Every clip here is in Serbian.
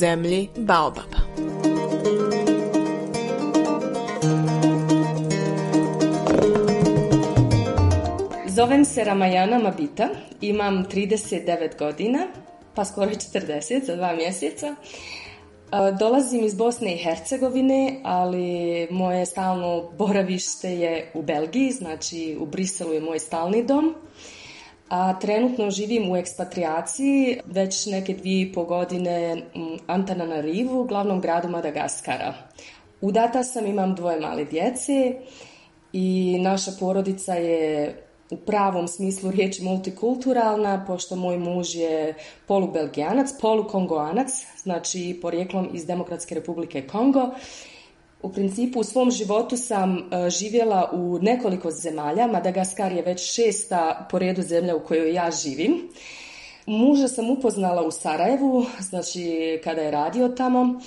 zemlji Baobaba. Zovem se Ramajana Mabita, imam 39 godina, pa skoro 40 za dva mjeseca. E, dolazim iz Bosne i Hercegovine, ali moje stalno boravište je u Belgiji, znači u Briselu je moj stalni dom a trenutno živim u ekspatriaciji već neke dvije i po godine u glavnom gradu Madagaskara. Udata sam, imam dvoje male djece i naša porodica je u pravom smislu riječi multikulturalna, pošto moj muž je polubelgijanac, polukongoanac, znači porijeklom iz Demokratske republike Kongo u principu u svom životu sam e, živjela u nekoliko zemalja, Madagaskar je već šesta po redu zemlja u kojoj ja živim. Muža sam upoznala u Sarajevu, znači kada je radio tamo.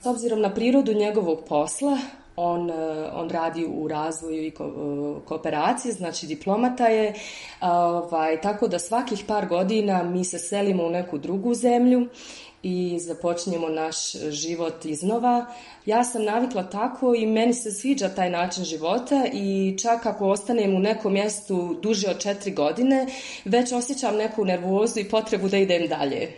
S obzirom na prirodu njegovog posla, on, e, on radi u razvoju i ko, e, kooperacije, znači diplomata je, ovaj, tako da svakih par godina mi se selimo u neku drugu zemlju i započinjemo naš život iznova. Ja sam navikla tako i meni se sviđa taj način života i čak ako ostanem u nekom mjestu duže od četiri godine, već osjećam neku nervozu i potrebu da idem dalje.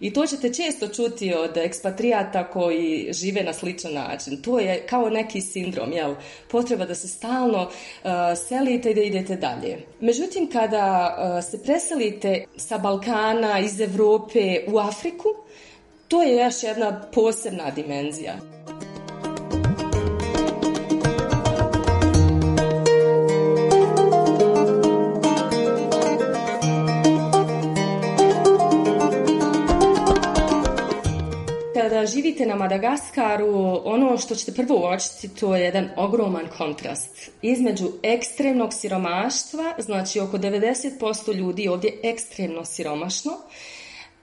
I to ćete često čuti od ekspatrijata koji žive na sličan način. To je kao neki sindrom, jel? Potreba da se stalno uh, selite i da idete dalje. Međutim, kada uh, se preselite sa Balkana, iz Europe u Afriku, to je još jedna posebna dimenzija. živite na Madagaskaru, ono što ćete prvo uočiti to je jedan ogroman kontrast između ekstremnog siromaštva, znači oko 90% ljudi ovdje ekstremno siromašno,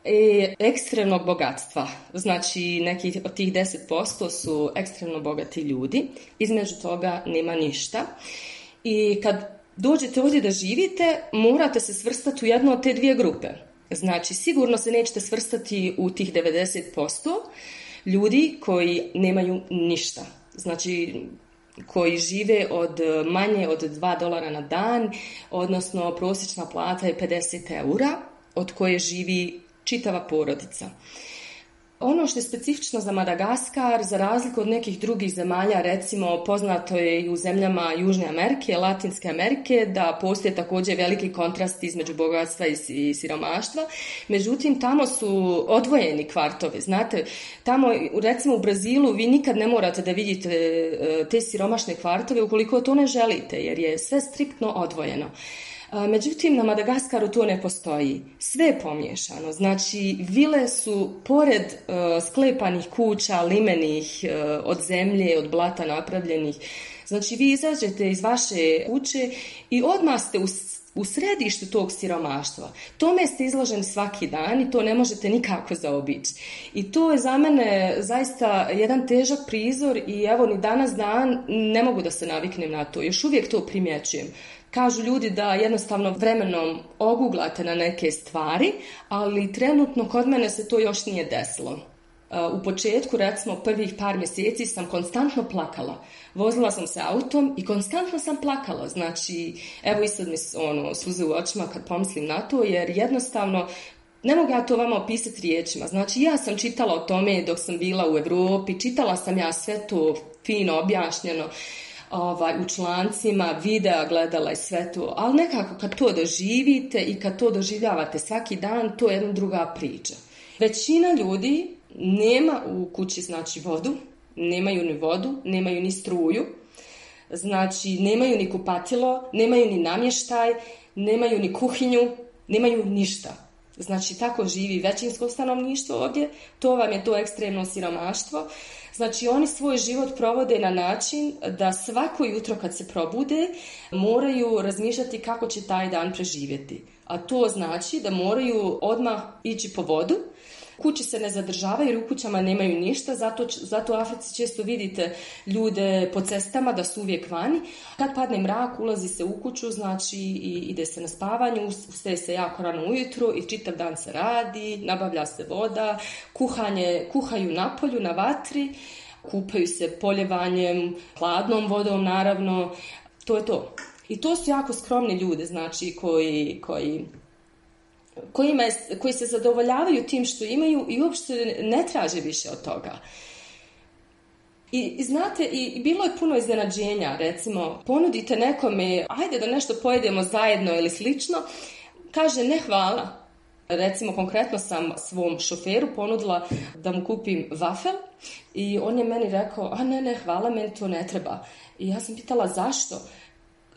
i ekstremnog bogatstva. Znači, neki od tih 10% su ekstremno bogati ljudi. Između toga nema ništa. I kad dođete ovdje da živite, morate se svrstati u jednu od te dvije grupe. Znači, sigurno se nećete svrstati u tih 90%, ljudi koji nemaju ništa. Znači, koji žive od e, manje od 2 dolara na dan, odnosno prosječna plata je 50 eura, od koje živi čitava porodica. Ono što je specifično za Madagaskar, za razliku od nekih drugih zemalja, recimo poznato je i u zemljama Južne Amerike, Latinske Amerike, da postoje također veliki kontrast između bogatstva i siromaštva. Međutim, tamo su odvojeni kvartovi. Znate, tamo, recimo u Brazilu, vi nikad ne morate da vidite e, te siromašne kvartove ukoliko to ne želite, jer je sve striktno odvojeno. Međutim, na Madagaskaru to ne postoji. Sve je pomiješano. Znači, vile su pored e, sklepanih kuća, limenih, e, od zemlje, od blata napravljenih. Znači, vi izađete iz vaše kuće i odmah ste u u središtu tog siromaštva. Tome ste izloženi svaki dan i to ne možete nikako zaobići. I to je za mene zaista jedan težak prizor i evo ni danas dan ne mogu da se naviknem na to. Još uvijek to primjećujem. Kažu ljudi da jednostavno vremenom oguglate na neke stvari, ali trenutno kod mene se to još nije desilo. E, u početku, recimo prvih par mjeseci sam konstantno plakala. Vozila sam se autom i konstantno sam plakala. Znači, evo i sad mi ono, suze u očima kad pomislim na to, jer jednostavno ne mogu ja to vama opisati riječima. Znači, ja sam čitala o tome dok sam bila u Europi, čitala sam ja sve to fino objašnjeno ovaj, u člancima, videa gledala i sve to, ali nekako kad to doživite i kad to doživljavate svaki dan, to je jedna druga priča. Većina ljudi nema u kući znači vodu, nemaju ni vodu, nemaju ni struju, znači nemaju ni kupatilo, nemaju ni namještaj, nemaju ni kuhinju, nemaju ništa. Znači tako živi većinsko stanovništvo ovdje, to vam je to ekstremno siromaštvo. Znači oni svoj život provode na način da svako jutro kad se probude moraju razmišljati kako će taj dan preživjeti. A to znači da moraju odmah ići po vodu, Kući se ne zadržavaju jer u kućama nemaju ništa, zato, zato u Africi često vidite ljude po cestama da su uvijek vani. Kad padne mrak, ulazi se u kuću, znači i ide se na spavanje, ustaje se jako rano ujutro i čitav dan se radi, nabavlja se voda, kuhanje, kuhaju na polju, na vatri, kupaju se poljevanjem, hladnom vodom naravno, to je to. I to su jako skromni ljudi, znači, koji, koji koji, koji se zadovoljavaju tim što imaju i uopšte ne traže više od toga. I, i znate, i, bilo je puno iznenađenja, recimo, ponudite nekome, ajde da nešto pojedemo zajedno ili slično, kaže ne hvala. Recimo, konkretno sam svom šoferu ponudila da mu kupim wafer i on je meni rekao, a ne, ne, hvala, meni to ne treba. I ja sam pitala zašto?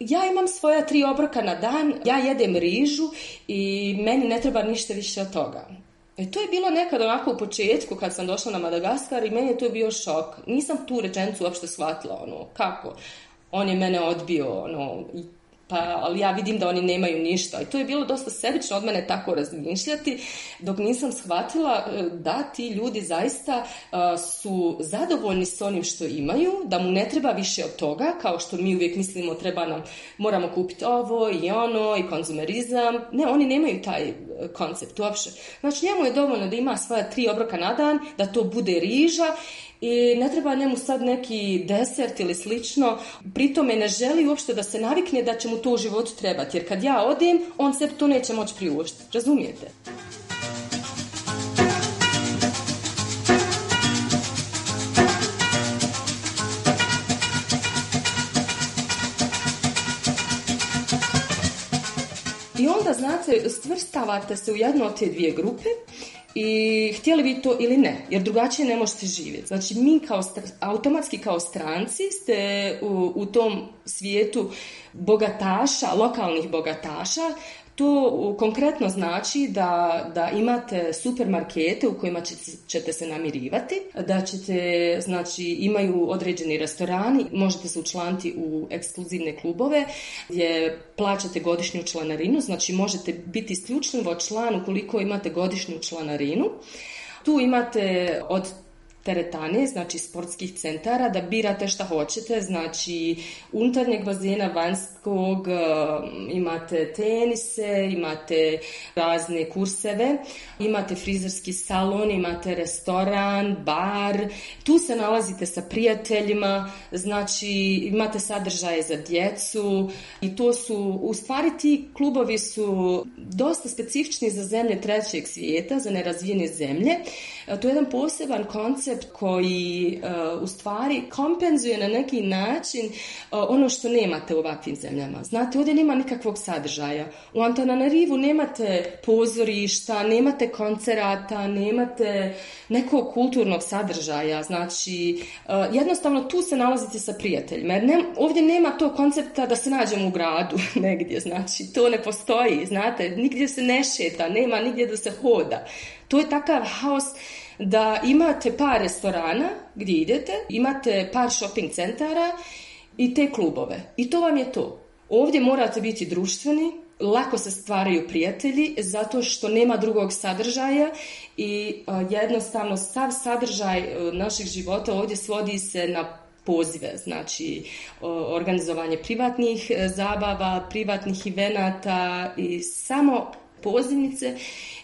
ja imam svoja tri obroka na dan, ja jedem rižu i meni ne treba ništa više od toga. E, to je bilo nekad onako u početku kad sam došla na Madagaskar i meni je to bio šok. Nisam tu rečenicu uopšte shvatila, ono, kako? On je mene odbio, ono, pa ali ja vidim da oni nemaju ništa. I to je bilo dosta sebično od mene tako razmišljati, dok nisam shvatila e, da ti ljudi zaista e, su zadovoljni s onim što imaju, da mu ne treba više od toga, kao što mi uvijek mislimo treba nam, moramo kupiti ovo i ono i konzumerizam. Ne, oni nemaju taj e, koncept uopće. Znači njemu je dovoljno da ima svoja tri obroka na dan, da to bude riža i ne treba njemu sad neki desert ili slično. Pri tome ne želi uopšte da se navikne da će mu to u životu trebati, jer kad ja odem, on se to neće moći priuštiti. Razumijete? I onda, znate, stvrstavate se u jednu od te dvije grupe i htjeli vi to ili ne, jer drugačije ne možete živjeti. Znači, mi kao automatski kao stranci ste u, u tom svijetu bogataša, lokalnih bogataša, to konkretno znači da, da imate supermarkete u kojima ćete se namirivati, da ćete, znači imaju određeni restorani, možete se učlaniti u ekskluzivne klubove gdje plaćate godišnju članarinu, znači možete biti isključivo član ukoliko imate godišnju članarinu. Tu imate od teretane, znači sportskih centara, da birate šta hoćete, znači unutarnjeg bazena, vanjskog, eh, imate tenise, imate razne kurseve, imate frizerski salon, imate restoran, bar, tu se nalazite sa prijateljima, znači imate sadržaje za djecu i to su, u stvari ti klubovi su dosta specifični za zemlje trećeg svijeta, za nerazvijene zemlje, E, to je jedan poseban koncept koji e, u stvari kompenzuje na neki način e, ono što nemate u ovakvim zemljama. Znate, ovdje nema nikakvog sadržaja. U Antananarivu nemate pozorišta, nemate koncerata, nemate nekog kulturnog sadržaja. Znači, jednostavno tu se nalazite sa prijateljima. ovdje nema to koncepta da se nađemo u gradu negdje. Znači, to ne postoji. Znate, nigdje se ne šeta, nema nigdje da se hoda. To je takav haos da imate par restorana gdje idete, imate par shopping centara i te klubove. I to vam je to. Ovdje morate biti društveni, lako se stvaraju prijatelji zato što nema drugog sadržaja i e, jednostavno sav sadržaj e, naših života ovdje svodi se na pozive, znači e, organizovanje privatnih zabava, privatnih ivenata i samo pozivnice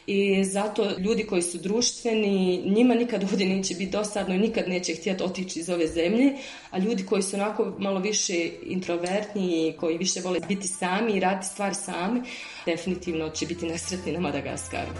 i zato ljudi koji su društveni, njima nikad ovdje neće biti dosadno i nikad neće htjeti otići iz ove zemlje, a ljudi koji su onako malo više introvertni i koji više vole biti sami i raditi stvar sami, definitivno će biti nesretni na Madagaskaru.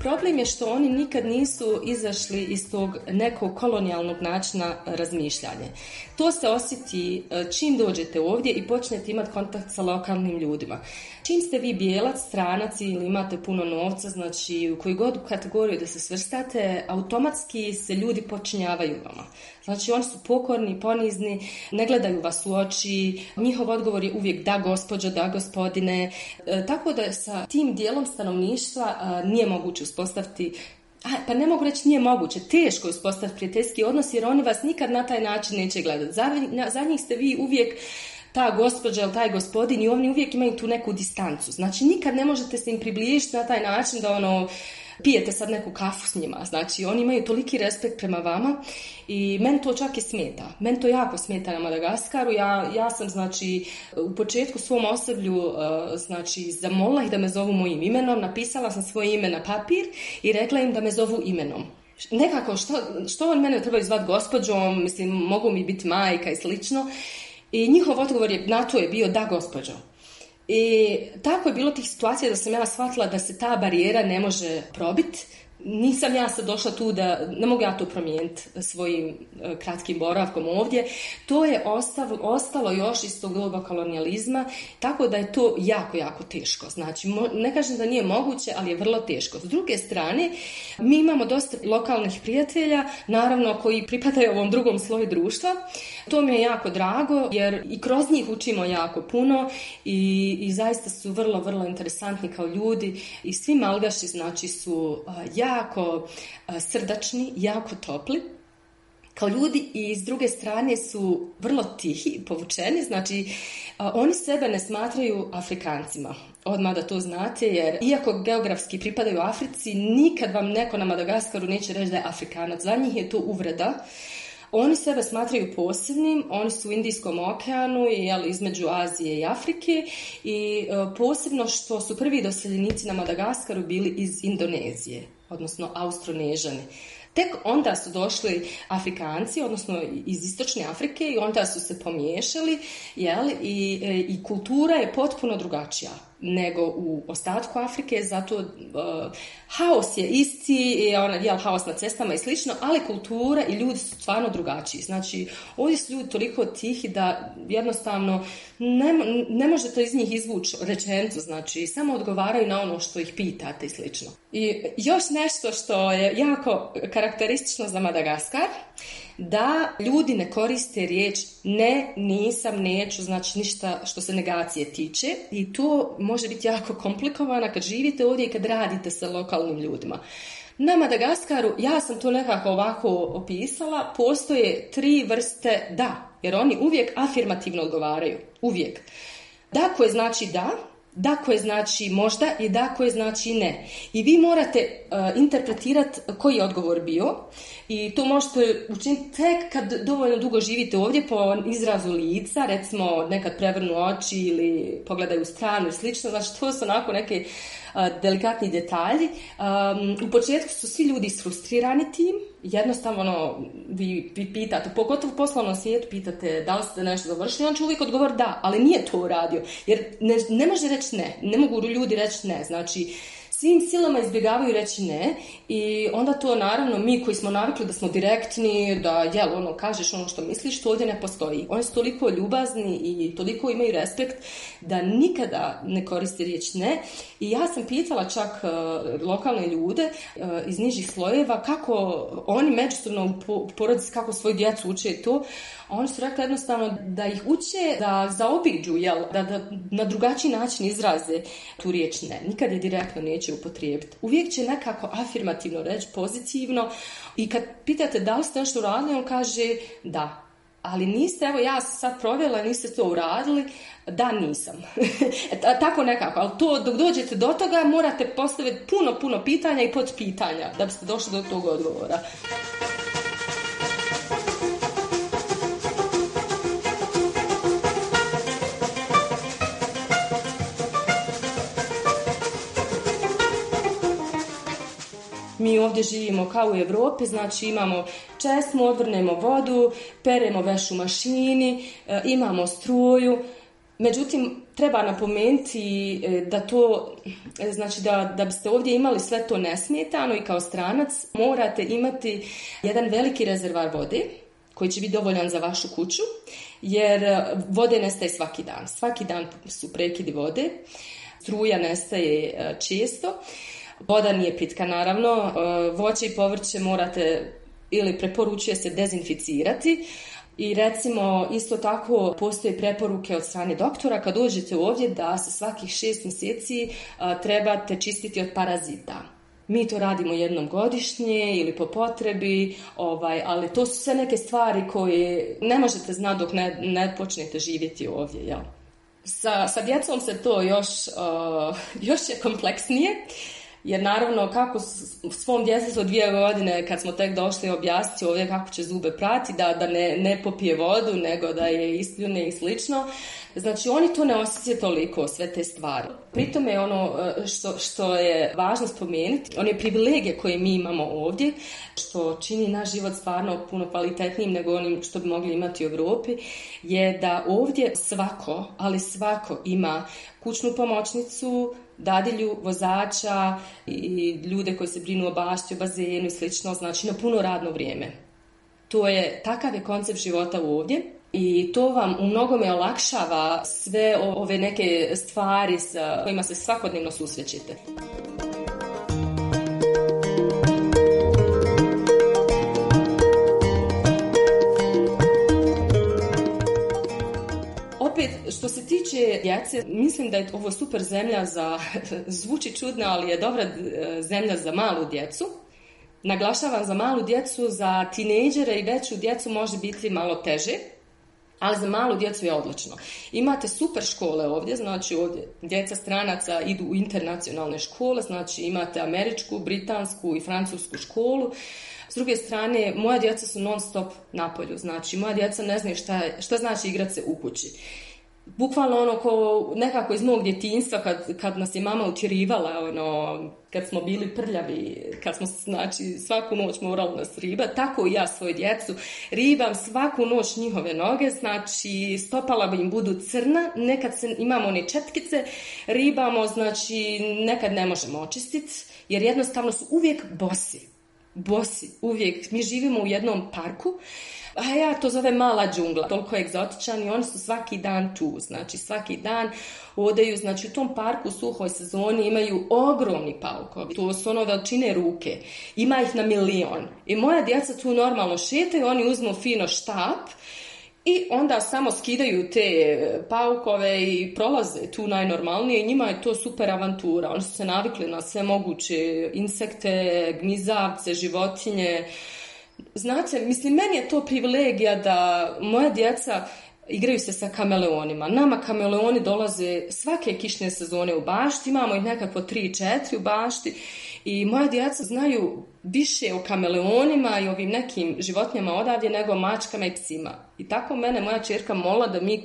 Problem je što oni nikad nisu izašli iz tog nekog kolonijalnog načina razmišljanja. To se osjeti e, čim dođete ovdje i počnete imati kontakt sa lokalnim ljudima. Čim ste vi bijelac, stranac ili imate puno novca, znači u koju god kategoriju da se svrstate, automatski se ljudi počinjavaju vama. Znači oni su pokorni, ponizni, ne gledaju vas u oči, njihov odgovor je uvijek da gospođo, da gospodine. E, tako da sa tim dijelom stanovništva e, nije moguće uspostaviti pa ne mogu reći nije moguće, teško je uspostaviti prijateljski odnos jer oni vas nikad na taj način neće gledati. Za, za njih ste vi uvijek ta gospođa ili taj gospodin i oni uvijek imaju tu neku distancu. Znači nikad ne možete se im približiti na taj način da ono pijete sad neku kafu s njima. Znači, oni imaju toliki respekt prema vama i meni to čak i smeta. Meni to jako smeta na Madagaskaru. Ja, ja sam, znači, u početku svom osoblju, uh, znači, zamolila ih da me zovu mojim imenom, napisala sam svoje ime na papir i rekla im da me zovu imenom. Nekako, što, što on mene treba zvati gospođom, mislim, mogu mi biti majka i slično. I njihov odgovor je, na to je bio da gospođo. I tako je bilo tih situacija da sam ja shvatila da se ta barijera ne može probiti nisam ja sad došla tu da, ne mogu ja to promijeniti svojim e, kratkim boravkom ovdje, to je ostalo još iz tog doba kolonijalizma, tako da je to jako, jako teško. Znači, ne kažem da nije moguće, ali je vrlo teško. S druge strane, mi imamo dosta lokalnih prijatelja, naravno koji pripadaju ovom drugom sloju društva. To mi je jako drago, jer i kroz njih učimo jako puno i, i zaista su vrlo, vrlo interesantni kao ljudi i svi malgaši, znači, su ja jako e, srdačni, jako topli kao ljudi i s druge strane su vrlo tihi i povučeni, znači e, oni sebe ne smatraju Afrikancima. Odmah da to znate, jer iako geografski pripadaju Africi, nikad vam neko na Madagaskaru neće reći da je Afrikanac. Za njih je to uvreda. Oni sebe smatraju posebnim, oni su u Indijskom okeanu i između Azije i Afrike i e, posebno što su prvi doseljenici na Madagaskaru bili iz Indonezije odnosno austronežani. Tek onda su došli Afrikanci, odnosno iz Istočne Afrike i onda su se pomiješali jel, i, e, i kultura je potpuno drugačija nego u ostatku Afrike, zato uh, haos je isti, je ona, haos na cestama i slično, ali kultura i ljudi su stvarno drugačiji. Znači, ovdje su ljudi toliko tihi da jednostavno ne, ne možete iz njih izvući rečenicu, znači, samo odgovaraju na ono što ih pitate i slično. I još nešto što je jako karakteristično za Madagaskar, da ljudi ne koriste riječ ne, nisam, neću, znači ništa što se negacije tiče i to može biti jako komplikovano kad živite ovdje i kad radite sa lokalnim ljudima. Na Madagaskaru, ja sam to nekako ovako opisala, postoje tri vrste da, jer oni uvijek afirmativno odgovaraju, uvijek. Da koje znači da, da koje znači možda i da koje znači ne. I vi morate e, interpretirati koji je odgovor bio i to možete učiniti tek kad dovoljno dugo živite ovdje po izrazu lica, recimo nekad prevrnu oči ili pogledaju u stranu i slično. Znači to su onako neke delikatni detalji. u početku su svi ljudi isfrustrirani tim, jednostavno ono, vi, pitate, pogotovo u poslovnom svijetu pitate da li ste nešto završili, on će uvijek odgovor da, ali nije to uradio, jer ne, ne može reći ne, ne mogu ljudi reći ne, znači svim silama izbjegavaju reći ne i onda to naravno mi koji smo navikli da smo direktni, da jel ono kažeš ono što misliš, to ovdje ne postoji. Oni su toliko ljubazni i toliko imaju respekt da nikada ne koristi riječ ne i ja sam pitala čak e, lokalne ljude e, iz nižih slojeva kako oni međusobno u kako svoj djecu uče to, a oni su rekli jednostavno da ih uče da zaobiđu, jel, da, da na drugačiji način izraze tu riječ ne. Nikad je direktno neće upotrijebiti. Uvijek će nekako afirmativno reći, pozitivno. I kad pitate da li ste nešto uradili, on kaže da, ali niste, evo ja sam sad provjela, niste to uradili, da nisam. E, tako nekako, ali to dok dođete do toga morate postaviti puno, puno pitanja i potpitanja da biste došli do tog odgovora. ovdje živimo kao u Europi, znači imamo česmu, odvrnemo vodu, peremo veš u mašini, e, imamo struju. Međutim, treba napomenuti e, da to, e, znači da, da biste ovdje imali sve to nesmetano i kao stranac morate imati jedan veliki rezervar vode koji će biti dovoljan za vašu kuću, jer vode nestaje svaki dan. Svaki dan su prekidi vode, struja nestaje često. Voda nije pitka, naravno. E, voće i povrće morate ili preporučuje se dezinficirati. I recimo, isto tako postoje preporuke od strane doktora kad dođete ovdje da se svakih šest mjeseci e, trebate čistiti od parazita. Mi to radimo jednom godišnje ili po potrebi, ovaj, ali to su sve neke stvari koje ne možete znati dok ne, ne počnete živjeti ovdje. Jel? Sa, sa djecom se to još, e, još je kompleksnije jer naravno kako svom djetetu od dvije godine kad smo tek došli objasniti ovdje kako će zube prati, da, da ne, ne popije vodu, nego da je ispljune i slično. Znači oni to ne osjećaju toliko, sve te stvari. Pritom je ono e, što, što je važno spomenuti, one privilegije koje mi imamo ovdje, što čini naš život stvarno puno kvalitetnijim nego onim što bi mogli imati u Europi, je da ovdje svako, ali svako ima kućnu pomoćnicu, dadilju, vozača i ljude koji se brinu o bašti, o bazenu i slično, znači na puno radno vrijeme. To je, takav je koncept života ovdje i to vam u mnogome olakšava sve ove neke stvari s kojima se svakodnevno susrećete. Što se tiče djece, mislim da je ovo super zemlja za, zvuči čudno, ali je dobra e, zemlja za malu djecu. Naglašavam za malu djecu, za tinejdžere i veću djecu može biti malo teže, ali za malu djecu je odlično. Imate super škole ovdje, znači ovdje djeca stranaca idu u internacionalne škole, znači imate američku, britansku i francusku školu. S druge strane, moja djeca su non stop polju, znači moja djeca ne znaju šta, šta znači igrati se u kući bukvalno ono ko nekako iz mog djetinjstva kad, kad nas je mama učirivala ono, kad smo bili prljavi, kad smo znači svaku noć morali nas riba, tako i ja svoj djecu ribam svaku noć njihove noge, znači stopala bi im budu crna, nekad se, imamo one četkice, ribamo znači nekad ne možemo očistiti jer jednostavno su uvijek bosi bosi, uvijek. Mi živimo u jednom parku, a ja to zove mala džungla, toliko egzotičan i oni su svaki dan tu, znači svaki dan odaju, znači u tom parku u suhoj sezoni imaju ogromni paukovi, to su ono veličine ruke, ima ih na milion i moja djeca tu normalno šetaju, oni uzmu fino štap i onda samo skidaju te paukove i prolaze tu najnormalnije. i Njima je to super avantura. Oni su se navikli na sve moguće insekte, gmizavce, životinje. Znate, mislim, meni je to privilegija da moja djeca igraju se sa kameleonima. Nama kameleoni dolaze svake kišne sezone u bašti, imamo ih nekako tri, četiri u bašti i moja djeca znaju više o kameleonima i ovim nekim životinjama odavdje nego mačkama i psima. I tako mene moja čerka mola da mi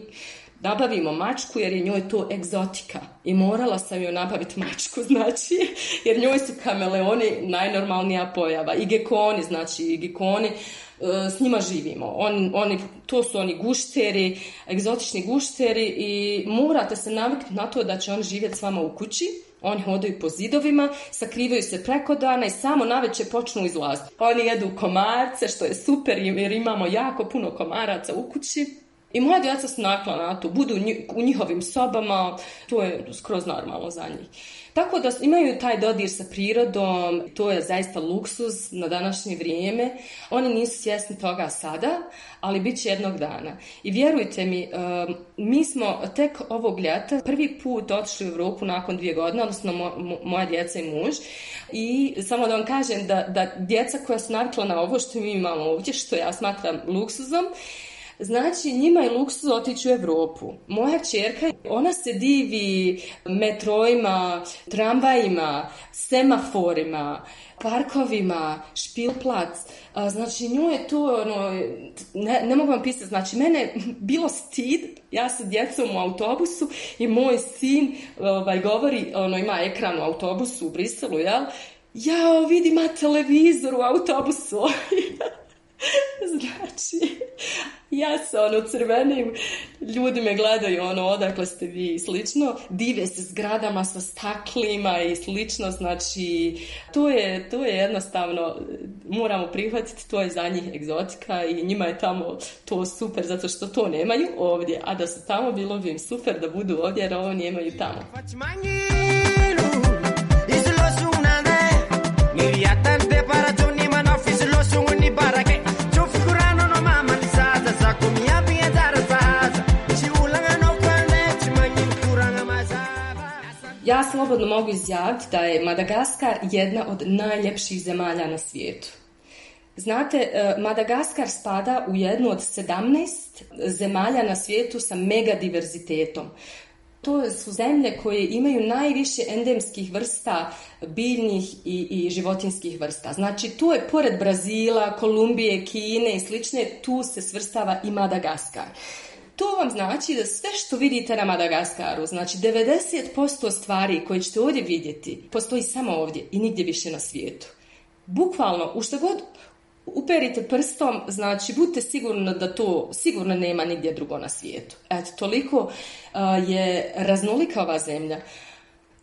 nabavimo mačku jer je njoj to egzotika i morala sam joj nabaviti mačku znači jer njoj su kameleoni najnormalnija pojava i gekoni znači i gekoni e, s njima živimo. oni, to su oni gušteri, egzotični gušteri i morate se naviknuti na to da će on živjeti s vama u kući. Oni hodaju po zidovima, sakrivaju se preko dana i samo naveče počnu izlaziti. Oni jedu komarce, što je super jer imamo jako puno komaraca u kući i moja djeca su nakla na to, budu u njihovim sobama, to je skroz normalno za njih. Tako da imaju taj dodir sa prirodom, to je zaista luksuz na današnje vrijeme. Oni nisu svjesni toga sada, ali bit će jednog dana. I vjerujte mi, mi smo tek ovog ljeta prvi put otišli u Europu nakon dvije godine, odnosno moja djeca i muž. I samo da vam kažem da, da djeca koja su navikla na ovo što mi imamo ovdje, što ja smatram luksuzom, Znači, njima je luksus otići u Europu. Moja čerka, ona se divi metrojima, tramvajima, semaforima, parkovima, špilplac. Znači, nju je to, ono, ne, mogu vam pisati, znači, mene je bilo stid, ja sa djecom u autobusu i moj sin ovaj, govori, ono, ima ekran u autobusu u Briselu, jel? Ja vidi, ima televizor u autobusu. Znači, ja se ono crvenim, ljudi me gledaju ono odakle ste vi i slično, dive se zgradama sa staklima i slično, znači to je, to je jednostavno, moramo prihvatiti, to je za njih egzotika i njima je tamo to super zato što to nemaju ovdje, a da su tamo bilo bi im super da budu ovdje jer ovo nemaju tamo. Ja slobodno mogu izjaviti da je Madagaskar jedna od najljepših zemalja na svijetu. Znate, e, Madagaskar spada u jednu od 17 zemalja na svijetu sa megadiverzitetom. To su zemlje koje imaju najviše endemskih vrsta biljnih i, i životinskih vrsta. Znači tu je pored Brazila, Kolumbije, Kine i slične, tu se svrstava i Madagaskar. To vam znači da sve što vidite na Madagaskaru, znači 90% stvari koje ćete ovdje vidjeti, postoji samo ovdje i nigdje više na svijetu. Bukvalno, u što god uperite prstom, znači budite sigurni da to sigurno nema nigdje drugo na svijetu. Eto, toliko uh, je raznolika ova zemlja.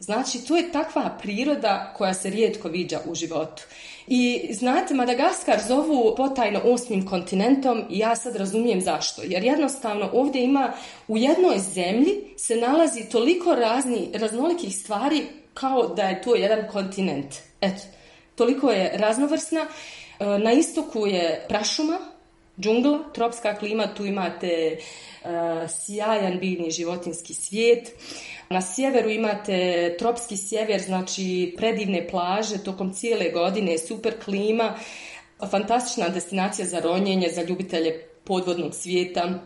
Znači, to je takva priroda koja se rijetko viđa u životu. I znate, Madagaskar zovu potajno osmim kontinentom i ja sad razumijem zašto. Jer jednostavno ovdje ima u jednoj zemlji se nalazi toliko razni, raznolikih stvari kao da je tu jedan kontinent. Eto, toliko je raznovrsna. E, na istoku je prašuma, džungla, tropska klima, tu imate uh, sjajan biljni životinski svijet. Na sjeveru imate tropski sjever, znači predivne plaže tokom cijele godine, super klima, fantastična destinacija za ronjenje, za ljubitelje podvodnog svijeta,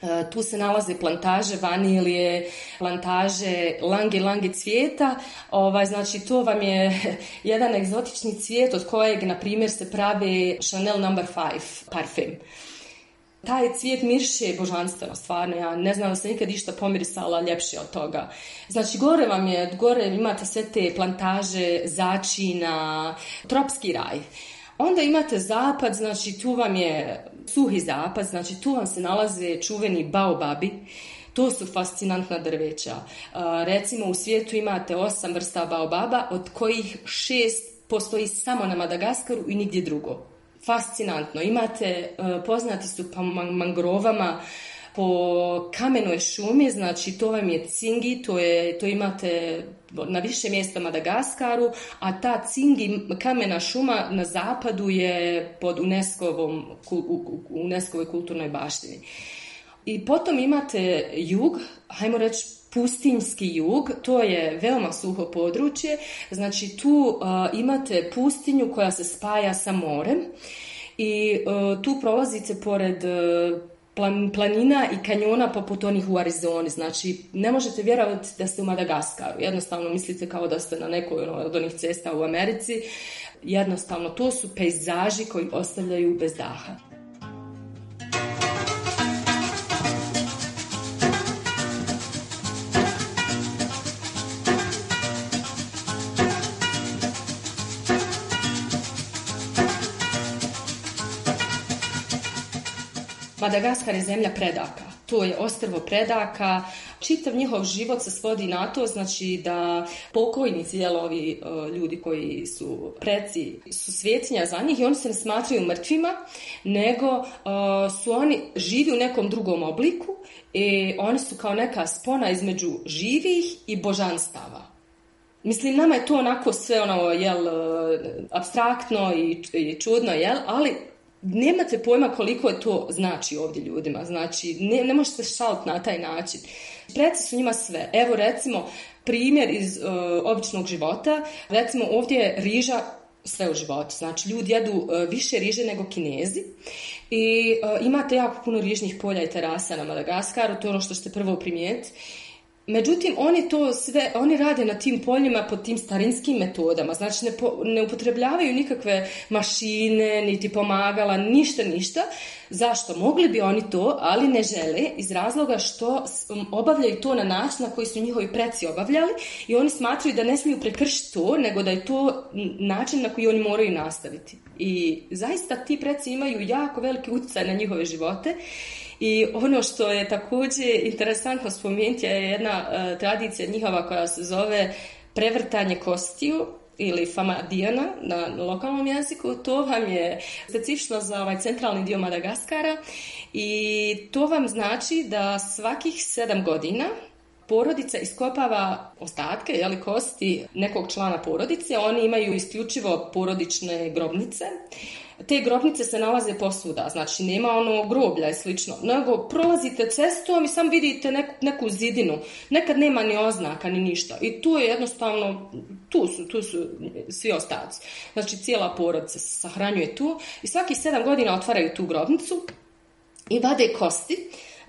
E, tu se nalaze plantaže vanilije, plantaže lange-lange cvijeta. Ovaj, znači to vam je jedan egzotični cvijet od kojeg, na primjer, se pravi Chanel No. 5 parfum. Taj cvijet mirše božanstveno, stvarno. Ja ne znam da sam nikad išta pomirisala ljepše od toga. Znači, gore vam je, gore imate sve te plantaže, začina, tropski raj. Onda imate zapad, znači tu vam je suhi zapad, znači tu vam se nalaze čuveni baobabi, to su fascinantna drveća. Recimo u svijetu imate osam vrsta baobaba, od kojih šest postoji samo na Madagaskaru i nigdje drugo. Fascinantno. Imate, e, poznati su po mangrovama, po kamenoj šumi, znači to vam je cingi, to, je, to imate na više mjesta Madagaskaru, a ta cingi kamena šuma na zapadu je pod unesco u kulturnoj baštini. I potom imate jug, hajmo reći pustinjski jug, to je veoma suho područje, znači tu imate pustinju koja se spaja sa morem i e, tu prolazite pored e, planina i kanjona poput onih u Arizoni. Znači, ne možete vjerovati da ste u Madagaskaru. Jednostavno mislite kao da ste na nekoj ono, od onih cesta u Americi. Jednostavno, to su pejzaži koji ostavljaju bez daha. Madagaskar je zemlja predaka. To je ostrvo predaka. Čitav njihov život se svodi na to, znači da pokojnici, jel, ovi e, ljudi koji su preci, su svjetinja za njih i oni se ne smatraju mrtvima, nego e, su oni živi u nekom drugom obliku i oni su kao neka spona između živih i božanstava. Mislim, nama je to onako sve ono, jel, e, abstraktno i, i čudno, jel, ali nemate pojma koliko je to znači ovdje ljudima. Znači, ne, ne možete šalt na taj način. Preci su njima sve. Evo recimo primjer iz e, običnog života. Recimo ovdje je riža sve u životu. Znači, ljudi jedu e, više riže nego kinezi i e, imate jako puno rižnih polja i terasa na Madagaskaru, to je ono što ste prvo primijetili. Međutim, oni to sve, oni rade na tim poljima po tim starinskim metodama, znači ne, po, ne upotrebljavaju nikakve mašine, niti pomagala, ništa, ništa. Zašto? Mogli bi oni to, ali ne žele iz razloga što um, obavljaju to na način na koji su njihovi preci obavljali i oni smatraju da ne smiju prekršiti to, nego da je to način na koji oni moraju nastaviti. I zaista ti preci imaju jako veliki utjecaj na njihove živote i ono što je također interesantno spomenuti je jedna e, tradicija njihova koja se zove prevrtanje kostiju ili fama famadijana na lokalnom jeziku, to vam je specifično za ovaj centralni dio Madagaskara i to vam znači da svakih sedam godina porodica iskopava ostatke, jeli, kosti nekog člana porodice. Oni imaju isključivo porodične grobnice te grobnice se nalaze posvuda, znači nema ono groblja i slično, nego prolazite cestom i sam vidite neku, neku zidinu, nekad nema ni oznaka ni ništa i tu je jednostavno, tu su, tu su svi ostaci, znači cijela porodica se sahranjuje tu i svaki sedam godina otvaraju tu grobnicu i vade kosti,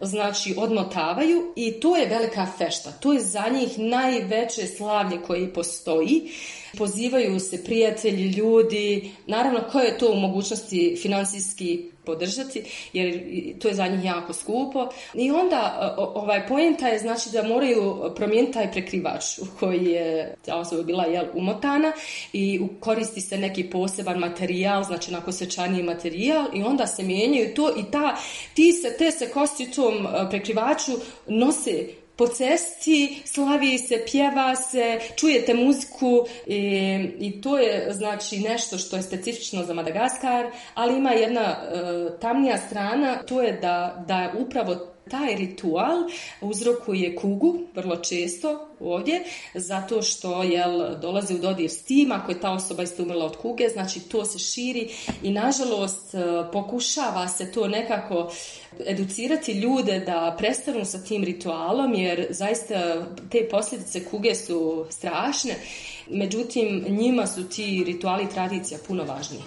znači odmotavaju i to je velika fešta, to je za njih najveće slavlje koje postoji pozivaju se prijatelji, ljudi, naravno koje je to u mogućnosti financijski podržati, jer to je za njih jako skupo. I onda ovaj pojenta je znači da moraju promijeniti taj prekrivač u koji je ta osoba bila umotana i koristi se neki poseban materijal, znači onako svečaniji materijal i onda se mijenjaju to i ta, ti se, te se kosti u tom e, prekrivaču nose po cesti, slavi se, pjeva se, čujete muziku i, i to je znači nešto što je specifično za Madagaskar, ali ima jedna e, tamnija strana, to je da, da upravo taj ritual uzrokuje kugu vrlo često ovdje, zato što jel, dolazi u dodir s tim, ako je ta osoba isto umrla od kuge, znači to se širi i nažalost e, pokušava se to nekako educirati ljude da prestanu sa tim ritualom, jer zaista te posljedice kuge su strašne, međutim njima su ti rituali i tradicija puno važniji.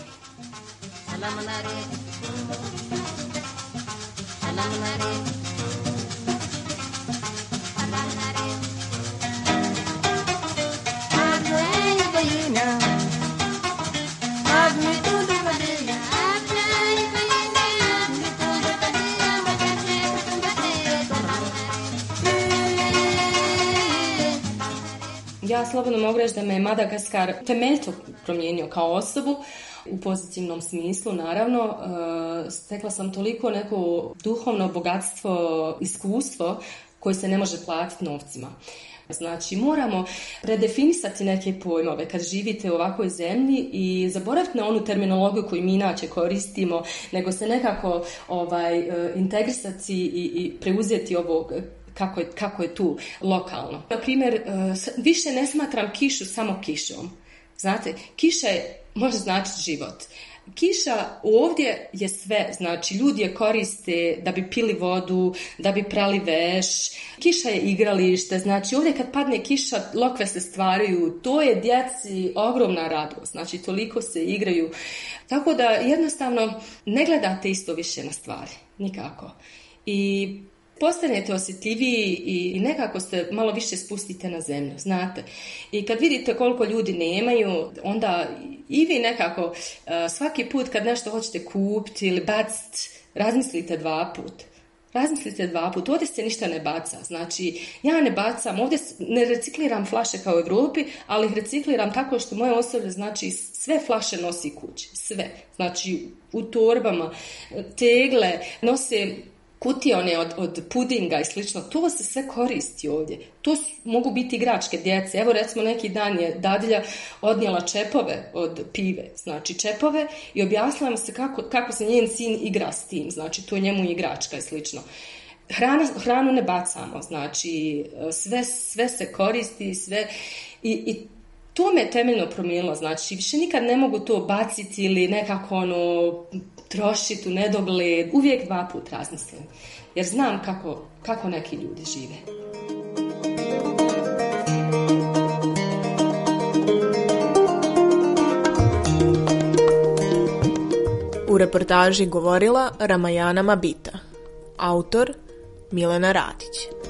Ja slobodno mogu reći da me Madagaskar temeljito promijenio kao osobu, u pozitivnom smislu naravno. E, stekla sam toliko neko duhovno bogatstvo, iskustvo koje se ne može platiti novcima. Znači moramo redefinisati neke pojmove kad živite u ovakvoj zemlji i zaboraviti na onu terminologiju koju mi inače koristimo, nego se nekako ovaj, e, integrisati i, i preuzeti ovog e, kako je, kako je tu lokalno. Na primjer, e, više ne smatram kišu samo kišom. Znate, kiša je, može značiti život. Kiša ovdje je sve, znači ljudi je koriste da bi pili vodu, da bi prali veš, kiša je igralište, znači ovdje kad padne kiša lokve se stvaraju, to je djeci ogromna radost, znači toliko se igraju, tako da jednostavno ne gledate isto više na stvari, nikako. I postanete osjetljiviji i nekako se malo više spustite na zemlju, znate. I kad vidite koliko ljudi nemaju, onda i vi nekako e, svaki put kad nešto hoćete kupiti ili baciti, razmislite dva put. Razmislite dva put, ovdje se ništa ne baca. Znači, ja ne bacam, ovdje ne recikliram flaše kao u Europi, ali ih recikliram tako što moje osoblje, znači, sve flaše nosi kući, sve. Znači, u torbama, e, tegle, nose kutione od, od pudinga i slično, Tu se sve koristi ovdje. Tu mogu biti igračke djece. Evo recimo neki dan je dadilja odnijela čepove od pive, znači čepove i objasnila nam se kako, kako se njen sin igra s tim, znači to je njemu igračka i slično. Hranu, hranu ne bacamo, znači sve, sve se koristi, sve i, i to me je temeljno promijenilo, znači više nikad ne mogu to baciti ili nekako ono trošiti u nedogled, uvijek dva put razmislim, jer znam kako, kako neki ljudi žive. U reportaži govorila Ramajana Mabita, autor Milena Radić.